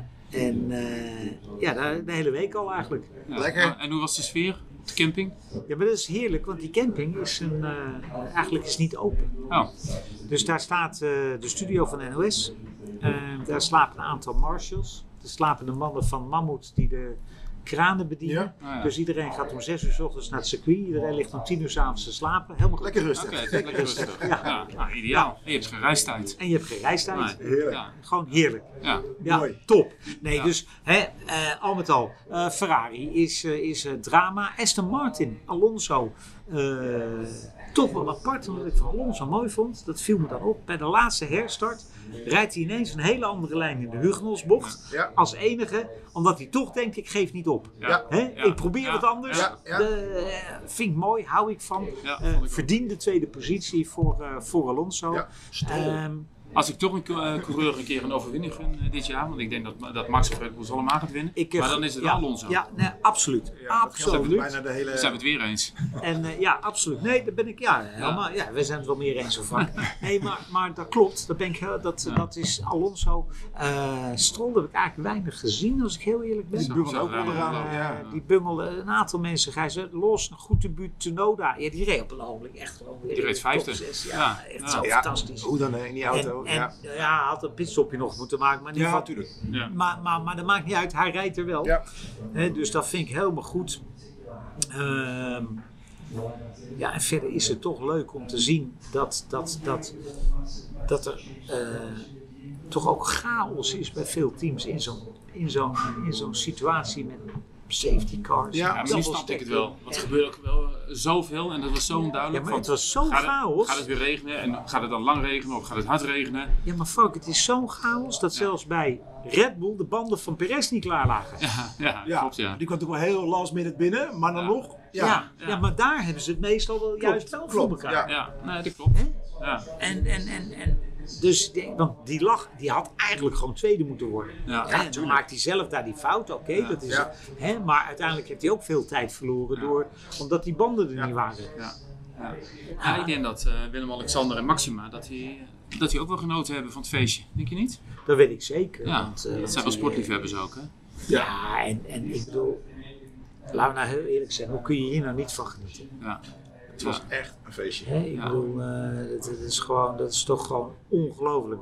en eh, ja, de, de hele week al eigenlijk. Ja. Lekker. En hoe was de sfeer op de camping? Ja, maar dat is heerlijk, want die camping is een, eh, eigenlijk is niet open. Oh, Dus daar staat eh, de studio van NOS. Eh, daar slapen een aantal marshals. Er slapen de mannen van Mammoet die de, kranen bedienen. Ja. Ah, ja. Dus iedereen gaat om 6 uur 's ochtends naar het circuit. Iedereen ligt om 10 uur 's avonds te slapen. Helemaal. Lekker rustig. Is lekker rustig. Ja, nou, ideaal. En je hebt geen reistijd. En je hebt geen reistijd. Nee. Heerlijk. Ja, Gewoon heerlijk. ja. Ja, Mooi. top. Nee, Ja. dus hè, eh, al met al, eh, Ferrari is, eh, is eh, drama. Aston Martin, Alonso, eh, toch wel apart, omdat ik van Alonso mooi vond. Dat viel me dan op. Bij de laatste herstart rijdt hij ineens een hele andere lijn in de Hugenholzbocht. Ja. Als enige, omdat hij toch denkt, ik geef niet op. Ja. Hè? Ja. Ik probeer Ja. wat anders. Ja, ja. De, eh, vind ik mooi, hou ik van. Eh, ik ook. verdiende tweede positie voor, eh, voor Alonso. Ja. Stroll. Als ik toch een eh, coureur een keer een overwinning gun eh, dit jaar, want ik denk dat, dat Max of Red Bull allemaal gaat winnen. ik, eh, maar dan is het ja, Alonso. Ja, nee, absoluut. Ja, absoluut. bijna de hele... Zijn we het weer eens. En eh, ja, absoluut. Nee, daar ben ik, ja, helemaal, ja, we zijn het wel meer eens vaak. Nee, maar, maar dat klopt. Dat, ben ik, dat, Ja. dat is Alonso. Eh Stroll heb ik eigenlijk weinig gezien, als ik heel eerlijk ben. Die bungelt Zo ook onderaan. ja. Ja. Die bungelen een aantal mensen ze los. Een goed debuut, Tsunoda. Ja, die reed op een ogenblik echt gewoon weer Die reed in de top vijfde. zes. Ja, Ja, echt ja. zo Ja, fantastisch. Hoe dan in die auto? En, en ja. had een pitstopje nog moeten maken. Maar ja, geval, natuurlijk. Ja. maar, maar, maar dat maakt niet uit, hij rijdt er wel. Ja. Hè, dus dat vind ik helemaal goed. Ehm, ja, en verder is het toch leuk om te zien dat, dat, dat, dat er eh, toch ook chaos is bij veel teams in zo'n in zo'n in zo'n situatie met safety cars. Ja, Ja, maar nu double snapte ik het wel. Want er gebeurde ook wel eh, zoveel en dat was zo Ja, onduidelijk. maar van, het was zo gaat het- chaos. Gaat het weer regenen en gaat het dan lang regenen of gaat het hard regenen? Ja, maar fuck, het is zo'n chaos dat zelfs bij Red Bull de banden van Perez niet klaar lagen. Ja, ja, Ja, klopt ja. die kwam toch wel heel last minute binnen, maar dan Ja. nog. Ja, Ja, ja. ja. maar daar hebben ze het meestal wel juist wel voor klopt, elkaar. ja. Ja, nee, dat klopt. Hè? Ja, En, en, en, en dus want die lag, die had eigenlijk gewoon tweede moeten worden. Ja. Hè, dan maakt hij zelf daar die fout, oké, dat is Ja. hè, maar uiteindelijk heeft hij ook veel tijd verloren door, omdat die banden er niet waren. ja. Ja. Ja, ik denk dat eh, Willem-Alexander en Maxima dat die, dat die ook wel genoten hebben van het feestje. Denk je niet? Dat weet ik zeker. Ja, want, eh, dat zijn wel die, sportliefhebbers ook, hè? Ja, en, en ik bedoel, laten we nou heel eerlijk zijn, hoe kun je hier nou niet van genieten? Ja. Het was echt een feestje. Hè, ik Ja. bedoel, eh, het, het is gewoon, dat is toch gewoon ongelooflijk.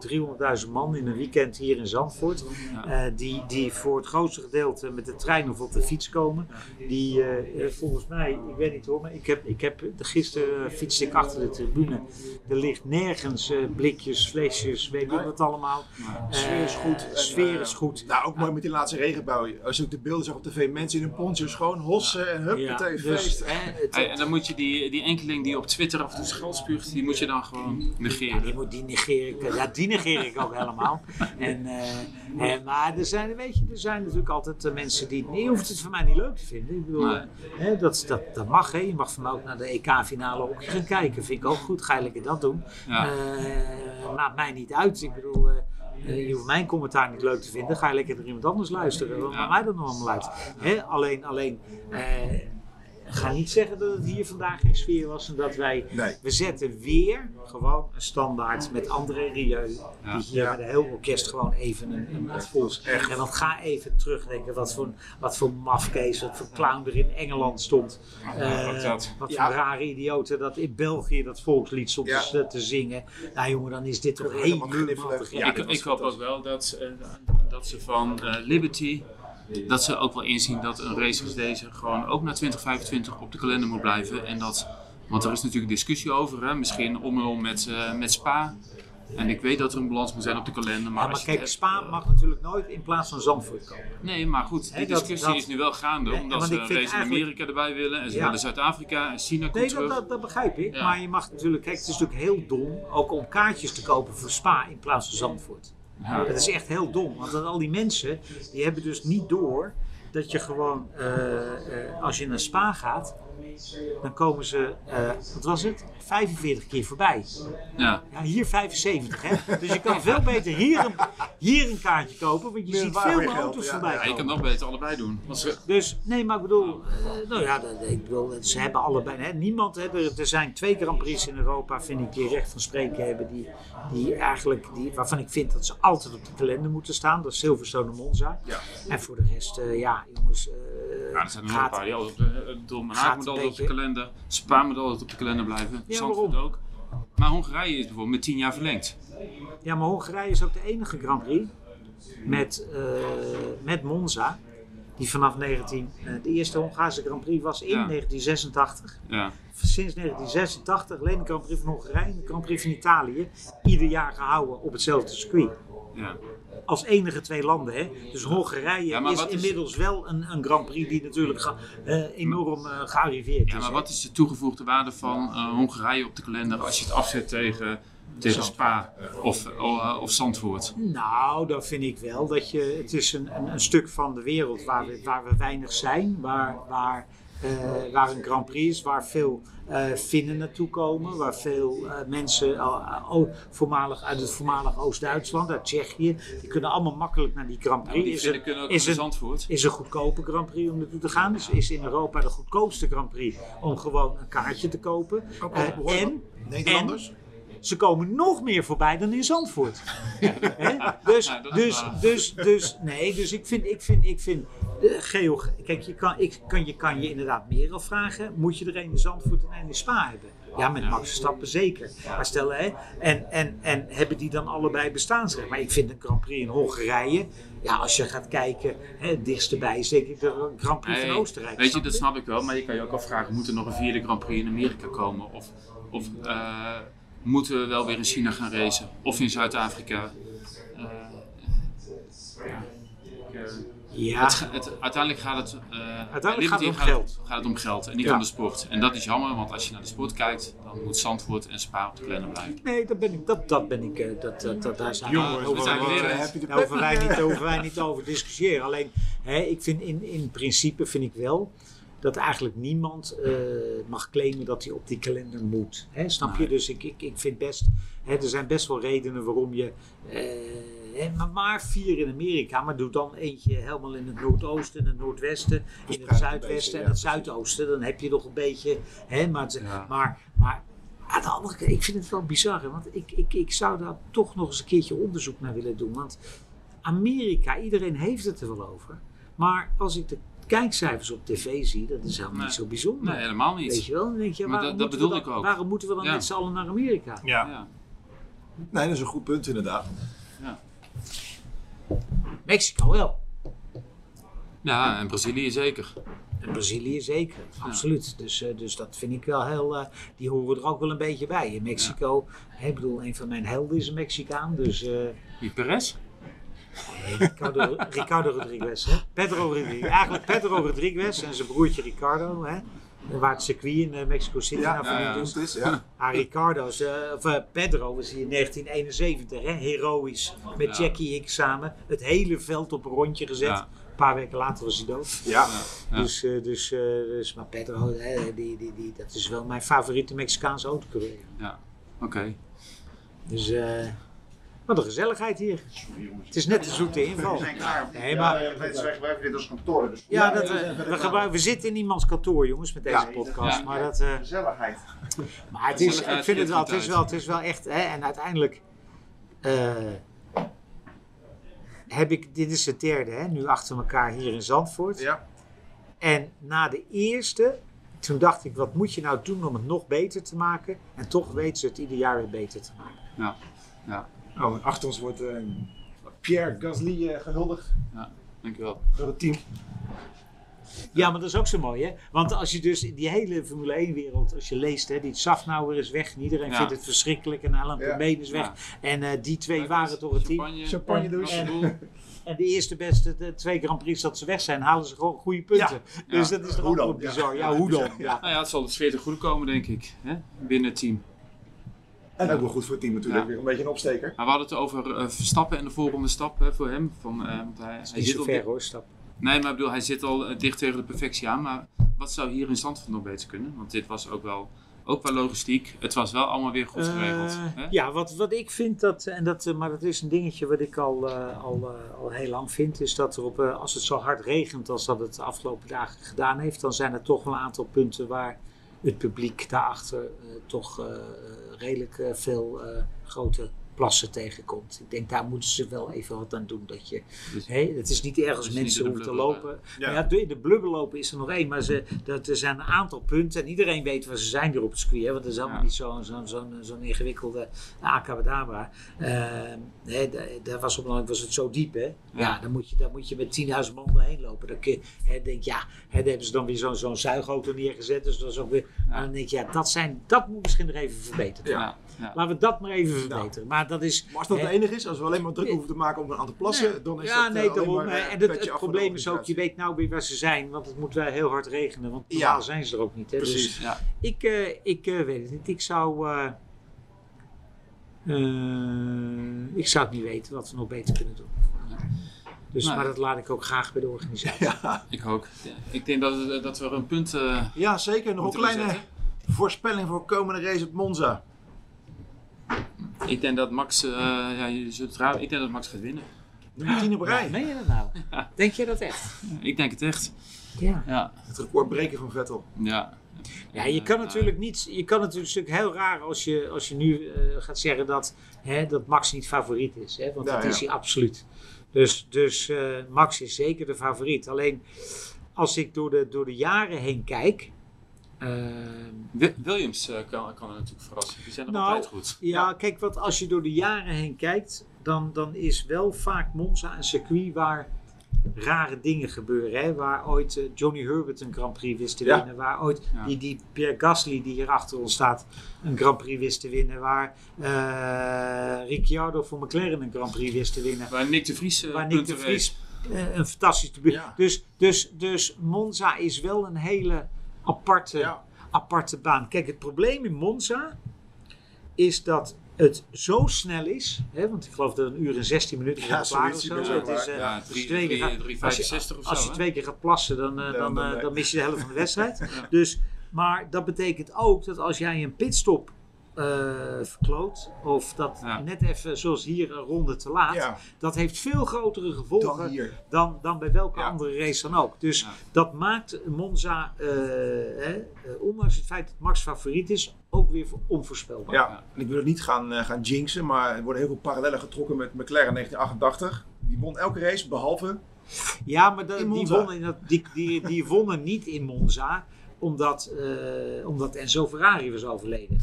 300.000 man in een weekend hier in Zandvoort. Ja. eh, die, die voor het grootste gedeelte met de trein of op de fiets komen. Die eh, eh, volgens mij, ik weet niet hoor, maar ik heb, ik heb gisteren fietste ik achter de tribune. Er ligt nergens eh, blikjes, flesjes, weet ik wat allemaal. De sfeer is goed. Eh, en, sfeer eh, is goed. Nou, ook mooi met die laatste regenbui. Als je ook de beelden zag op tv, mensen in hun poncho's gewoon hossen en huppatee, dus, feest. het- Hey, en dan moet je die, die enkeling die op Twitter af en toe schuld spuugt, die moet je dan gewoon Ja, die, negeren. moet, die negeer ik, ja, die negeer ik ook helemaal. En, eh, en, maar er zijn, weet je, er zijn natuurlijk altijd eh, mensen die, je hoeft het voor mij niet leuk te vinden. Ik bedoel, Nee. hè, dat, dat, dat mag, hè. je mag van mij ook naar de EK-finale ook gaan kijken. Vind ik ook goed, ga je lekker dat doen. Ja. Eh, maakt mij niet uit. Ik bedoel, eh, eh, je hoeft mijn commentaar niet leuk te vinden. Ga je lekker naar iemand anders luisteren. Wat Ja. maakt mij dat nog allemaal uit? Alleen, alleen ga niet zeggen dat het hier vandaag geen sfeer was en dat wij Nee. we zetten weer gewoon een standaard met André Rieu. Ja. Die hier Ja. met een heel orkest gewoon even een, een, het volks. En dan ga even terugdenken wat voor, wat voor mafkees, wat voor clown er in Engeland stond. Eh, wat wat voor rare idioten dat in België dat volkslied stond Ja. te, te zingen. Nou jongen, dan is dit toch Helemaal ik, ik hoop ook wel dat, eh, dat ze van eh, Liberty, dat ze ook wel inzien dat een race als deze gewoon ook naar 2025 op de kalender moet blijven. En dat, want er is natuurlijk discussie over, hè? misschien om en om met, eh, met Spa. En ik weet dat er een balans moet zijn op de kalender. Maar, Ja, kijk, Spa hebt, mag natuurlijk nooit in plaats van Zandvoort komen. eh, Nee, maar goed, die dat- discussie dat- is nu wel gaande. Nee, omdat ze een race in Amerika erbij willen. En ze Ja. willen Zuid-Afrika en China Nee, terug. dat, dat, dat begrijp ik. Ja. Maar je mag natuurlijk, kijk, het is natuurlijk heel dom ook om kaartjes te kopen voor Spa in plaats van Zandvoort. Ja. Dat is echt heel dom, want al die mensen die hebben dus niet door dat je gewoon, eh, eh, als je naar Spa gaat, dan komen ze, eh, wat was het, 45 keer voorbij. Ja. Ja, hier 75, hè? Dus je kan veel beter hier een, hier een kaartje kopen, want je Meer ziet veel meer geld, auto's ja. voorbij Ja, je kan nog beter allebei doen. Ze- Dus nee, maar ik bedoel, eh, nou ja, dat- ik bedoel, ze hebben allebei, hè, niemand, hè, er, er zijn twee Grand Prix in Europa, vind ik, die recht van spreken hebben, die, die eigenlijk, die, waarvan ik vind dat ze altijd op de kalender moeten staan. Dat is Silverstone en Monza. Ja. En voor de rest, eh, ja, jongens, eh, Ja, er zijn er nog een paar die altijd op de, eh, Haag gaat moet altijd op de kalender. Spa moet altijd op de kalender blijven. Ja, Zandvoort ook. Maar Hongarije is bijvoorbeeld met 10 jaar verlengd. Ja, maar Hongarije is ook de enige Grand Prix met, eh, met Monza die vanaf 19, eh, de eerste Hongaarse Grand Prix was in Ja. 1986. Ja. Sinds 1986 alleen de Grand Prix van Hongarije en de Grand Prix van Italië. Ieder jaar gehouden op hetzelfde circuit. Ja. Als enige twee landen. Hè? Dus Hongarije Ja, maar is inmiddels wel een, een Grand Prix die natuurlijk eh, enorm eh, gearriveerd ja, is. maar hè. wat is de toegevoegde waarde van eh, Hongarije op de kalender als je het afzet tegen, tegen Spa of, of Zandvoort? Nou, dan vind ik wel dat je. Het is een, een, een stuk van de wereld waar we, waar we weinig zijn. Waar, waar, eh, waar een Grand Prix is, waar veel eh Finnen naartoe komen. Waar veel eh, mensen voormalig, uit het voormalig Oost-Duitsland, uit Tsjechië. Die kunnen allemaal makkelijk naar die Grand Nou, Prix. die is, een, kunnen ook is, naar een, Zandvoort. is een goedkope Grand Prix om naartoe te gaan. Dus is in Europa de goedkoopste Grand Prix om gewoon een kaartje te kopen. En Nederlanders? Ze komen nog meer voorbij dan in Zandvoort. Dus, Ja, dus, dus, dus, nee, dus ik vind, ik vind, ik vind, geo, kijk, je kan, ik, kan, je kan je inderdaad meer afvragen. Moet je er een in Zandvoort en een in Spa hebben? Ja, met Max Verstappen zeker. Maar stel, hè, en, en, en hebben die dan allebei bestaansrecht? Maar ik vind een Grand Prix in Hongarije, ja, als je gaat kijken, hè, het dichtst erbij is denk ik de Grand Prix van Oostenrijk. Weet je, dat snap ik wel, maar je kan je ook afvragen: moet er nog een vierde Grand Prix in Amerika komen? Of, of eh, moeten we wel weer in China gaan racen? Of in Zuid-Afrika? Eh, ja, eh, het, uiteindelijk gaat het, eh, Uiteindelijk gaat het om geld. gaat het om geld en niet Ja. om de sport. En dat is jammer, want als je naar de sport kijkt, dan moet Zandvoort en Spa op de kalender blijven. Nee, dat ben ik, dat, dat ben ik, eh, dat, dat, dat, daar zijn Jongens, hoeven zijn wij niet- hoeven wij niet, wij over discussiëren. Alleen, hè, ik vind in, in principe vind ik wel dat eigenlijk niemand eh, mag claimen dat hij op die kalender moet. Hè, snap je? Nee. Dus ik, ik, ik vind best, hè, er zijn best wel redenen waarom je, eh, hè, maar, maar vier in Amerika, maar doe dan eentje helemaal in het noordoosten, in het noordwesten, in het zuidwesten en het zuidoosten. Dan heb je nog een beetje, hè, maar, Ja. maar, maar aan de andere kant, ik vind het wel bizar, hè, want ik, ik, ik zou daar toch nog eens een keertje onderzoek naar willen doen. Want Amerika, iedereen heeft het er wel over. Maar als ik de kijkcijfers op tv zie, dat is helemaal Nee. niet zo bijzonder. Nee, helemaal niet. Weet je wel? Dan denk je, Maar waarom, dat- dat moeten we bedoel dan, ik ook. waarom moeten we dan Ja. met z'n allen naar Amerika? Ja. Ja. Nee, dat is een goed punt inderdaad. Mexico wel. ja, en Brazilië zeker. En Brazilië zeker, absoluut. Dus, eh, dus dat vind ik wel heel, eh, die horen er ook wel een beetje bij. In Mexico, ik bedoel, een van mijn helden is een Mexicaan, dus... eh, Wie Perez? Ricardo, Ricardo Rodriguez, hè? Pedro Rodriguez. Eigenlijk Pedro Rodriguez en zijn broertje Ricardo, hè? Waar het circuit in eh, Mexico City Ja, nou ja, is, ja. Ah, Ricardo, eh, of eh, Pedro was hier in 1971, hè? heroïs, met Ja. Jackie X samen. Het hele veld op een rondje gezet. Een paar weken later was hij dood. Ja. Dus, dus, dus, maar Pedro, hè, die, die, die, dat is wel mijn favoriete Mexicaanse autocoureur. Ja, oké. Dus eh, wat een gezelligheid hier. Het is net een zoete inval. Nee, maar- Ja, mensen gebruiken dit als kantoor. Dus Ja, dat, eh, we, gebruiken, we zitten in iemands kantoor, jongens, met deze Ja, podcast. ja. Maar, dat, eh, gezelligheid. maar het is, ik vind het wel, het is wel, het is wel echt. Hè, en uiteindelijk eh, heb ik, dit is de derde, hè, nu achter elkaar hier in Zandvoort. Ja. En na de eerste, toen dacht ik, wat moet je nou doen om het nog beter te maken? En toch weten ze het ieder jaar weer beter te maken. Ja, ja, Oh, en achter ons wordt eh, Pierre Gasly eh, gehuldigd dankjewel. door het team. Ja, maar dat is ook zo mooi, hè? Want als je dus in die hele Formule 1-wereld, als je leest, hè, die Safnauer is weg en iedereen Ja. vindt het verschrikkelijk en Alan Ja. Is weg. Ja. En eh, die twee waren toch het team. Champagne, Champagne douche. En- de eerste beste de twee Grand Prix dat ze weg zijn, halen ze gewoon goede punten. Dus dat is toch ook bizar. Ja, hoe dan? Ja. Nou ja, het zal de sfeer te goede komen, denk ik, hè? binnen het team. En ook wel goed voor het team natuurlijk. Ja. Weer een beetje een opsteker. Maar we hadden het over eh, Verstappen en de volgende stap hè, voor hem. Van, eh, want hij, hij Niet zit ver hoor, stap. Nee, maar ik bedoel, hij zit al eh, dicht tegen de perfectie aan. Maar wat zou hier in Zandvoort nog beter kunnen? Want dit was ook wel, ook wel logistiek. Het was wel allemaal weer goed geregeld. Hè? ja, wat, wat ik vind, dat, en dat, maar dat is een dingetje wat ik al, eh, al, eh, al heel lang vind, is dat er op, als het zo hard regent als dat het de afgelopen dagen gedaan heeft, dan zijn er toch wel een aantal punten waar het publiek daarachter eh, toch eh, redelijk eh, veel eh, grote plassen tegenkomt. Ik denk daar moeten ze wel even wat aan doen. Dat je, Dus- hè, het is niet erg als Dus mensen hoeven te lopen. Ja. Maar Ja, de- blubber lopen is er nog één, maar ze, dat, er zijn een aantal punten en iedereen weet waar ze zijn hier op het circuit. Hè, want het is allemaal Ja. niet zo'n zo, zo, zo'n ingewikkelde acabadabra. Ehm hè, da- daar was op was het zo diep, hè? Ja, Ja. dan, moet je, dan moet je met 10.000 man heen lopen. Dan kun je, hè, denk je, ja, hè, dan hebben ze dan weer zo'n zo'n zuigauto neergezet. Dus dat is ook weer. Maar dan denk je, ja, dat, zijn, dat moet misschien nog even verbeterd worden. Ja, ja. Laten we dat maar even verbeteren. Maar dat is. Maar als dat hè, het enige is, als we alleen maar druk hoeven te maken om een aantal plassen, Nee. dan is ja, dat nee, eh, alleen daarom. maar, eh, en het, probleem is ook, je weet nou weer waar ze zijn, want het moet wel heel hard regenen, want normaal Ja. zijn ze er ook niet. Hè. Dus Precies. Ja. ik, eh, ik weet het niet. Ik zou, eh, eh, ik zou het niet weten wat we nog beter kunnen doen. Dus, Nee. Maar dat laat ik ook graag bij de organisatie. Ik ook. Ja, Ik denk dat, het- dat we er een punt eh Ja, zeker. Nog een kleine voorspelling voor komende race op Monza. Ik denk dat Max, eh, ja, je zult het raden, ik denk dat Max gaat winnen. Nummer 10 op rij. Ja, meen je dat nou? Denk je dat echt? Ik denk het echt. Ja. Ja, Het record breken van Vettel. ja. Ja, je kan natuurlijk niet. Je kan het natuurlijk heel raar als je, als je nu eh, gaat zeggen dat, hè, dat Max niet favoriet is. Hè, want Ja, dat is hij absoluut. Dus, dus eh, Max is zeker de favoriet. Alleen als ik door de, door de jaren heen kijk. Ehm, Wi- Williams eh, kan, kan er natuurlijk verrassen. Die zijn nog Nou, altijd goed. ja, kijk, wat als je door de jaren heen kijkt, dan, dan is wel vaak Monza een circuit waar rare dingen gebeuren. Hè? Waar ooit eh, Johnny Herbert een Grand Prix wist te Ja. winnen. Waar ooit Ja. die, die Pierre Gasly, die hier achter ons staat, een Grand Prix wist te winnen. Waar eh, Ricciardo voor McLaren een Grand Prix wist te winnen. Waar Nick de Vries Waar Nick de punten Vries een fantastisch debuut. Ja. Dus, dus, dus Monza is wel een hele aparte Ja. aparte baan. Kijk, het probleem in Monza is dat het zo snel is. Hè, want ik geloof dat een uur en 16 minuten Ja, gaat klaar of zoiets, zo. ik ben Het zo is, eh, Ja, als je drie- twee keer drie- gaat- 3,65 of zo. als je twee keer gaat plassen, dan, eh, Dan- dan, dan- eh, dan mis je de helft van de wedstrijd. Ja. Dus, maar dat betekent ook dat als jij een pitstop eh verkloot, of dat Ja. net even zoals hier een ronde te laat, Ja, dat heeft veel grotere gevolgen dan hier. dan, dan bij welke Ja. andere race dan ook. Dus Ja. dat maakt Monza, eh, hè, eh, ondanks het feit dat Max favoriet is, ook weer onvoorspelbaar. Ja, en ik wil het niet gaan, eh, gaan jinxen, maar er worden heel veel parallellen getrokken met McLaren 1988. Die won elke race, behalve... Ja, maar dat- In die, wonnen, in dat- die, die, die wonnen niet in Monza, omdat, eh, omdat Enzo Ferrari was overleden.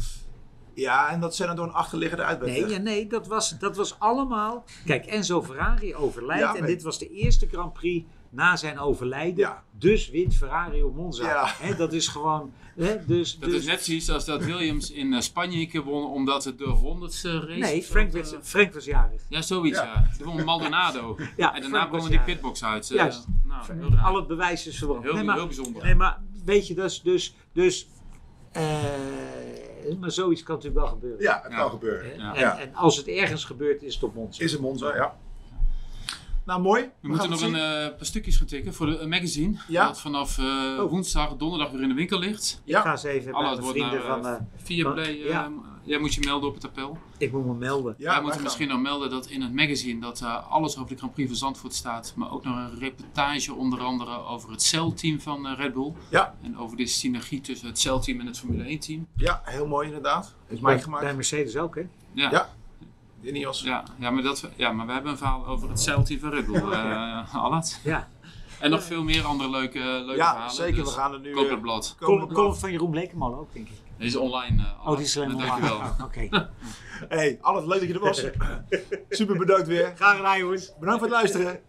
Ja, en dat Senna door een achterliggende uit werd Nee, ja, nee dat, was, dat was allemaal... Kijk, Enzo Ferrari overlijdt Ja, en dit was de eerste Grand Prix na zijn overlijden. Ja. Dus wint Ferrari op Monza. Ja. Hè, dat is gewoon... Hè, dus, Dat dus, is net zoiets als dat Williams in eh, Spanje een keer won omdat het de honderdste race Nee, Frank, eh, Frank was jarig. Ja, zoiets Ja. ja. Die won Maldonado. Ja, en daarna was kwamen die pitbox uit. eh, Juist. nou, heel. Al het bewijs is verbrand. Heel, nee, maar, heel bijzonder. nee, maar weet je, dus... dus, dus eh, maar zoiets kan natuurlijk wel gebeuren. Ja, het Ja. kan gebeuren. Ja. En, Ja. en als het ergens gebeurt, is het op Monza. Is het Monza, ja. Nou, mooi. We We moeten nog een eh, paar stukjes gaan tikken voor de eh, magazine. Ja. Dat vanaf eh, Oh. woensdag, donderdag weer in de winkel ligt. Ik ga Ja, eens even Alle de vrienden naar van... eh, eh, van- eh, ja. Jij moet je melden op het appel. ik moet me melden. ja Wij moeten misschien nog melden dat in het magazine dat eh, alles over de Grand Prix van Zandvoort staat. Maar ook nog een reportage onder andere over het celteam van eh, Red Bull. Ja. En over de synergie tussen het celteam en het Formule 1 team. Ja, heel mooi inderdaad. Heeft mij Bij, gemaakt. bij Mercedes ook, hè? Ja. Ja. Ineos. Ja, ja, maar dat, ja, maar we hebben een verhaal over het celteam van Red Bull. eh Allard. Ja. En nog veel meer andere leuke, leuke Ja, verhalen. zeker. Dus We gaan er nu... Koop eh, het blad. column van Jeroen Lekemal ook, denk ik. Deze is online. eh, Oh, die is alleen Dankjewel. Oh, Oké. Hey, alles leuk dat je er was. Super bedankt weer. Graag gedaan, jongens. Bedankt voor het luisteren.